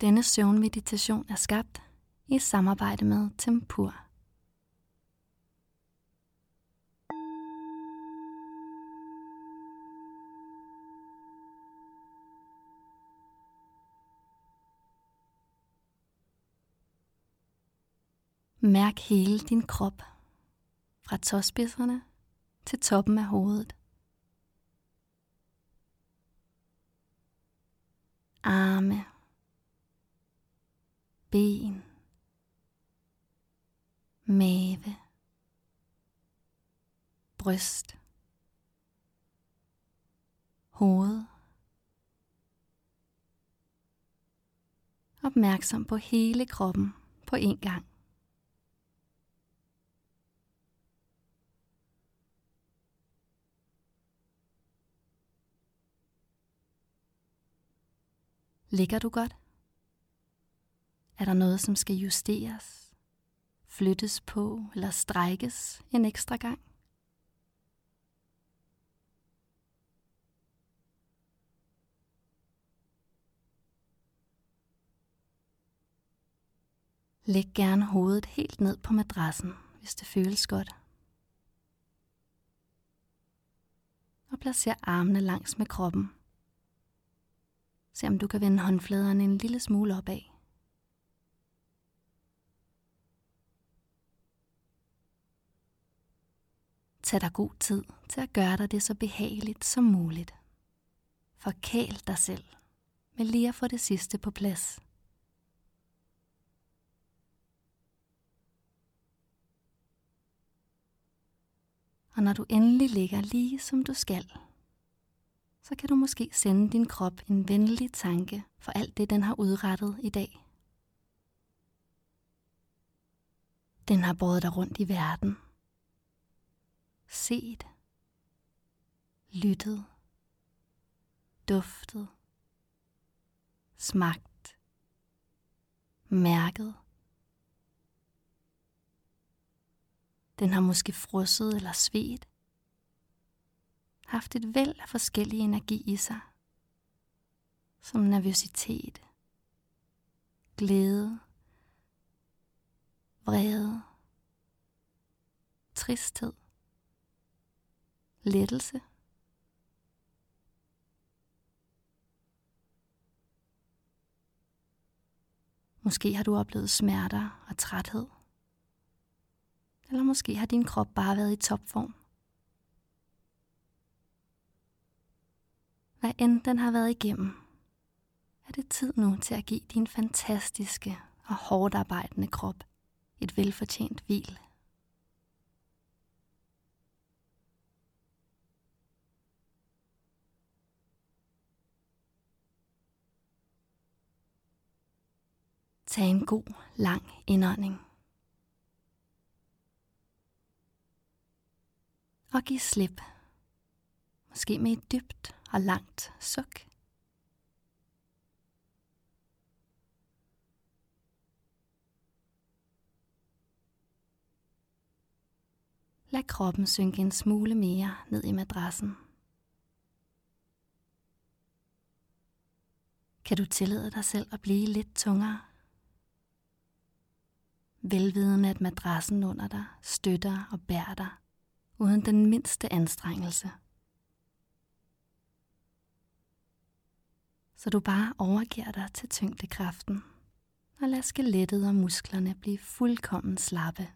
Denne søvnmeditation er skabt i samarbejde med Tempur. Mærk hele din krop, fra tåspidserne til toppen af hovedet. Arme, ben, mave, bryst, hoved. Opmærksom på hele kroppen på én gang. Ligger du godt? Er der noget, som skal justeres, flyttes på eller strækkes en ekstra gang? Læg gerne hovedet helt ned på madrassen, hvis det føles godt. Og placer armene langs med kroppen Se om du kan vende håndfladerne en lille smule opad. Tag dig god tid til at gøre dig det så behageligt som muligt. Forkæl dig selv med lige at få det sidste på plads. Og når du endelig ligger lige som du skal, så kan du måske sende din krop en venlig tanke for alt det, den har udrettet i dag. Den har båret dig rundt i verden. Set. Lyttet. Duftet. Smagt. Mærket. Den har måske frosset eller svedt haft et væld af forskellige energi i sig, som nervøsitet, glæde, vrede, tristhed, lettelse. Måske har du oplevet smerter og træthed. Eller måske har din krop bare været i topform. Hvad end den har været igennem, er det tid nu til at give din fantastiske og hårdt arbejdende krop et velfortjent hvil. Tag en god, lang indånding. Og giv slip. Måske med et dybt og langt suk. Lad kroppen synke en smule mere ned i madrassen. Kan du tillade dig selv at blive lidt tungere? Velvidende at madrassen under dig støtter og bærer dig, uden den mindste anstrengelse. så du bare overgiver dig til tyngdekraften og lad skelettet og musklerne blive fuldkommen slappe.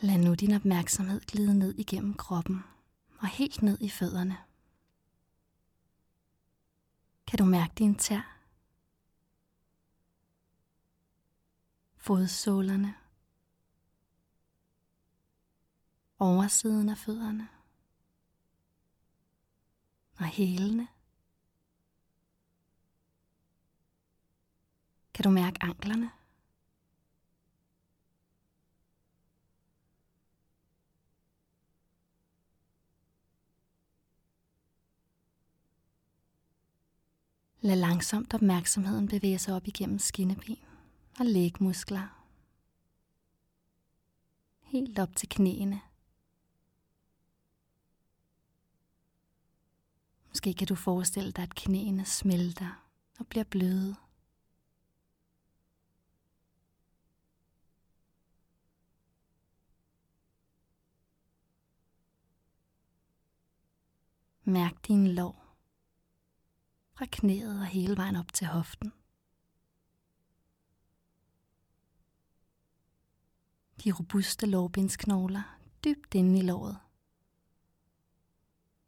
Lad nu din opmærksomhed glide ned igennem kroppen og helt ned i fødderne. Kan du mærke din tær? Fodsålerne. Oversiden af fødderne. Og hælene. Kan du mærke anklerne? Lad langsomt opmærksomheden bevæge sig op igennem skinneben og lægmuskler. Helt op til knæene. Måske kan du forestille dig, at knæene smelter og bliver bløde. Mærk din lår fra knæet og hele vejen op til hoften. De robuste lårbensknogler dybt inde i låret.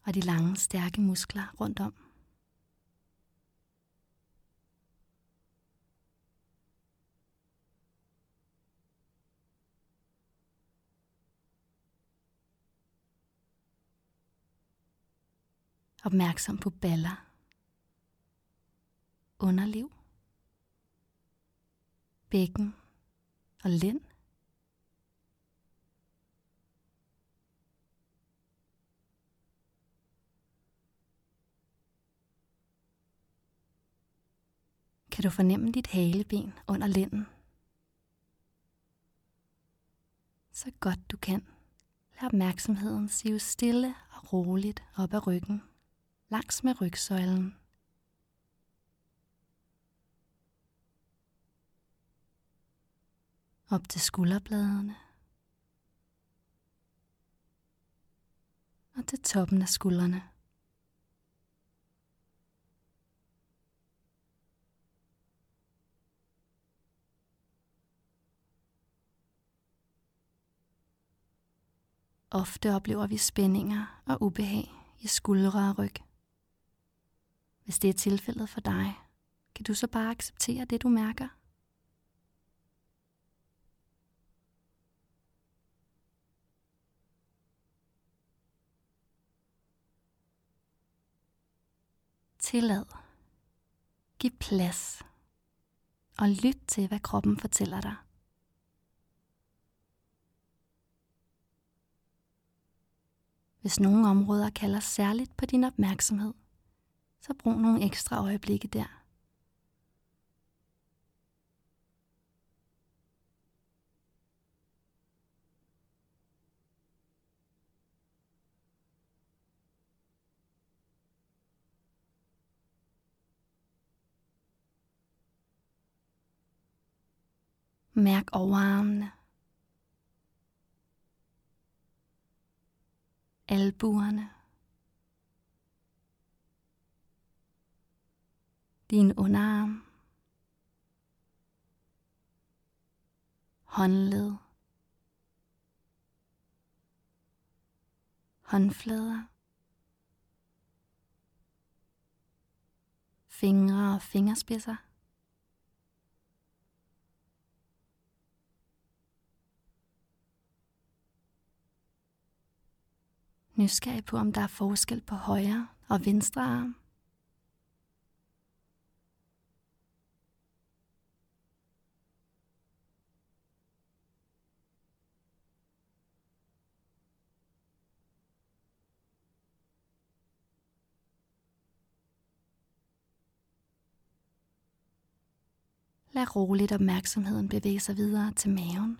Og de lange, stærke muskler rundt om. Opmærksom på baller underliv, bækken og lænd. Kan du fornemme dit haleben under lænden? Så godt du kan. Lad opmærksomheden sive stille og roligt op ad ryggen, langs med rygsøjlen. Op til skulderbladene og til toppen af skuldrene. Ofte oplever vi spændinger og ubehag i skuldre og ryg. Hvis det er tilfældet for dig, kan du så bare acceptere det, du mærker? Tillad. Giv plads. Og lyt til, hvad kroppen fortæller dig. Hvis nogle områder kalder særligt på din opmærksomhed, så brug nogle ekstra øjeblikke der. Mærk overarmene. Albuerne. Din underarm. Håndled. Håndflader. Fingre og fingerspidser. Nysgerrig på, om der er forskel på højre og venstre arm. Lad roligt opmærksomheden bevæge sig videre til maven.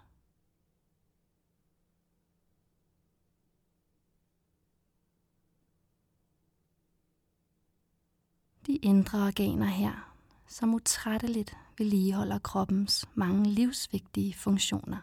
de indre organer her, som utrætteligt vedligeholder kroppens mange livsvigtige funktioner.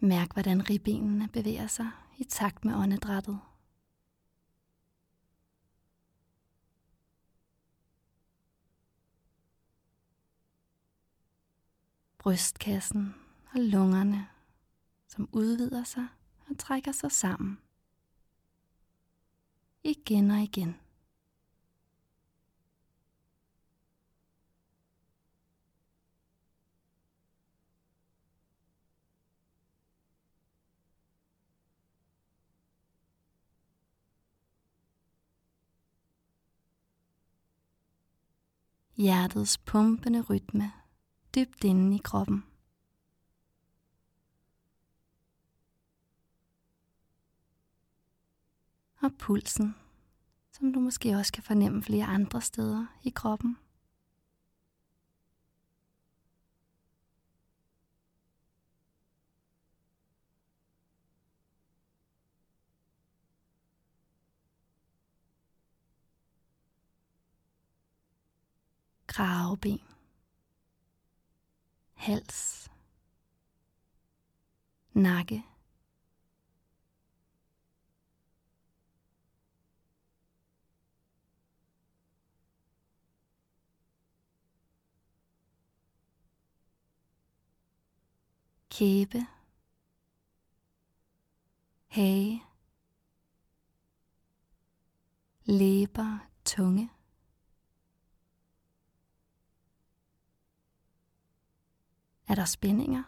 Mærk, hvordan ribbenene bevæger sig i takt med åndedrættet. brystkassen og lungerne, som udvider sig og trækker sig sammen. Igen og igen. Hjertets pumpende rytme dybt inde i kroppen. Og pulsen, som du måske også kan fornemme flere andre steder i kroppen. kravben, hals, nakke, kæbe, hage, læber, tunge, Er der spændinger?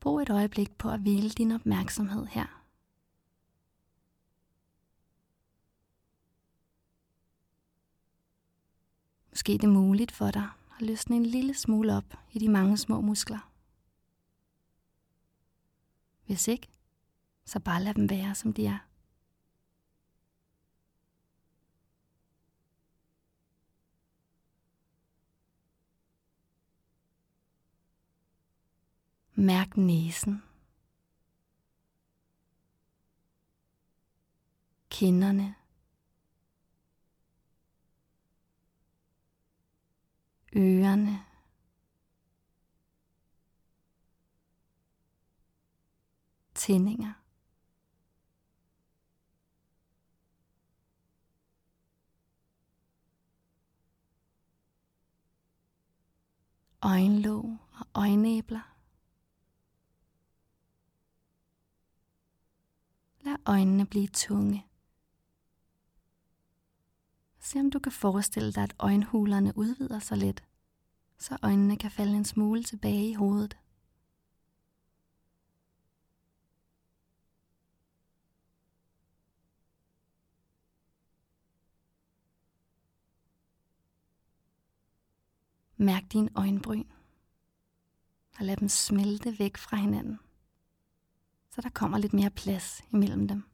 Brug et øjeblik på at hvile din opmærksomhed her. Måske er det muligt for dig at løsne en lille smule op i de mange små muskler. Hvis ikke, så bare lad dem være, som de er. Mærk næsen. Kinderne. Ørerne. Tændinger. øjenlåg og øjenæbler. Lad øjnene blive tunge. Se om du kan forestille dig, at øjenhulerne udvider sig lidt, så øjnene kan falde en smule tilbage i hovedet. Mærk din øjenbryn og lad dem smelte væk fra hinanden så der kommer lidt mere plads imellem dem.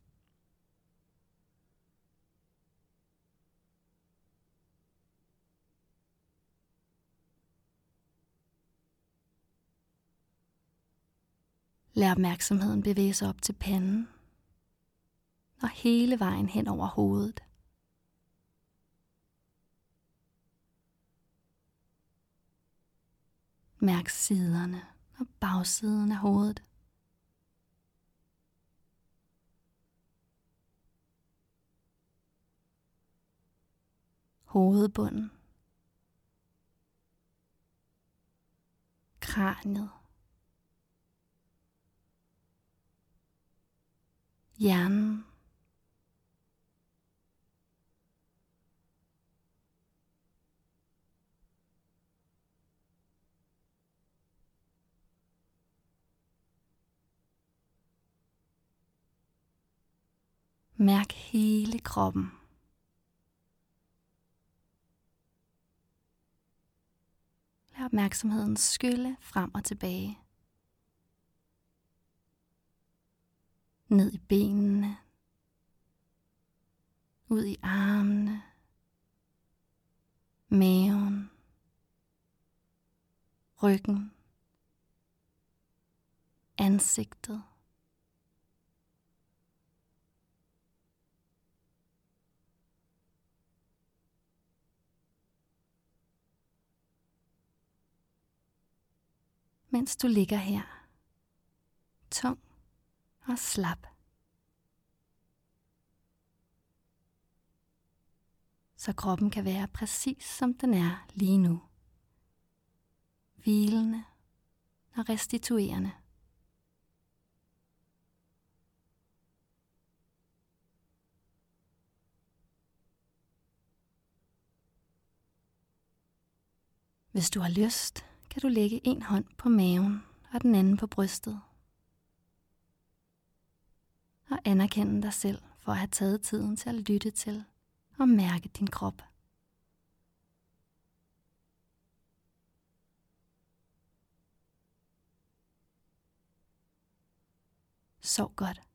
Lad opmærksomheden bevæge sig op til panden og hele vejen hen over hovedet. Mærk siderne og bagsiden af hovedet. Hovedbunden, kraniet, hjernen, Mærk hele kroppen. Opmærksomheden skylle frem og tilbage. Ned i benene. Ud i armene. Maven. Ryggen. Ansigtet. Mens du ligger her, tung og slap. Så kroppen kan være præcis som den er lige nu. Hvilende og restituerende. Hvis du har lyst, kan du lægge en hånd på maven og den anden på brystet. Og anerkende dig selv for at have taget tiden til at lytte til og mærke din krop. Sov godt.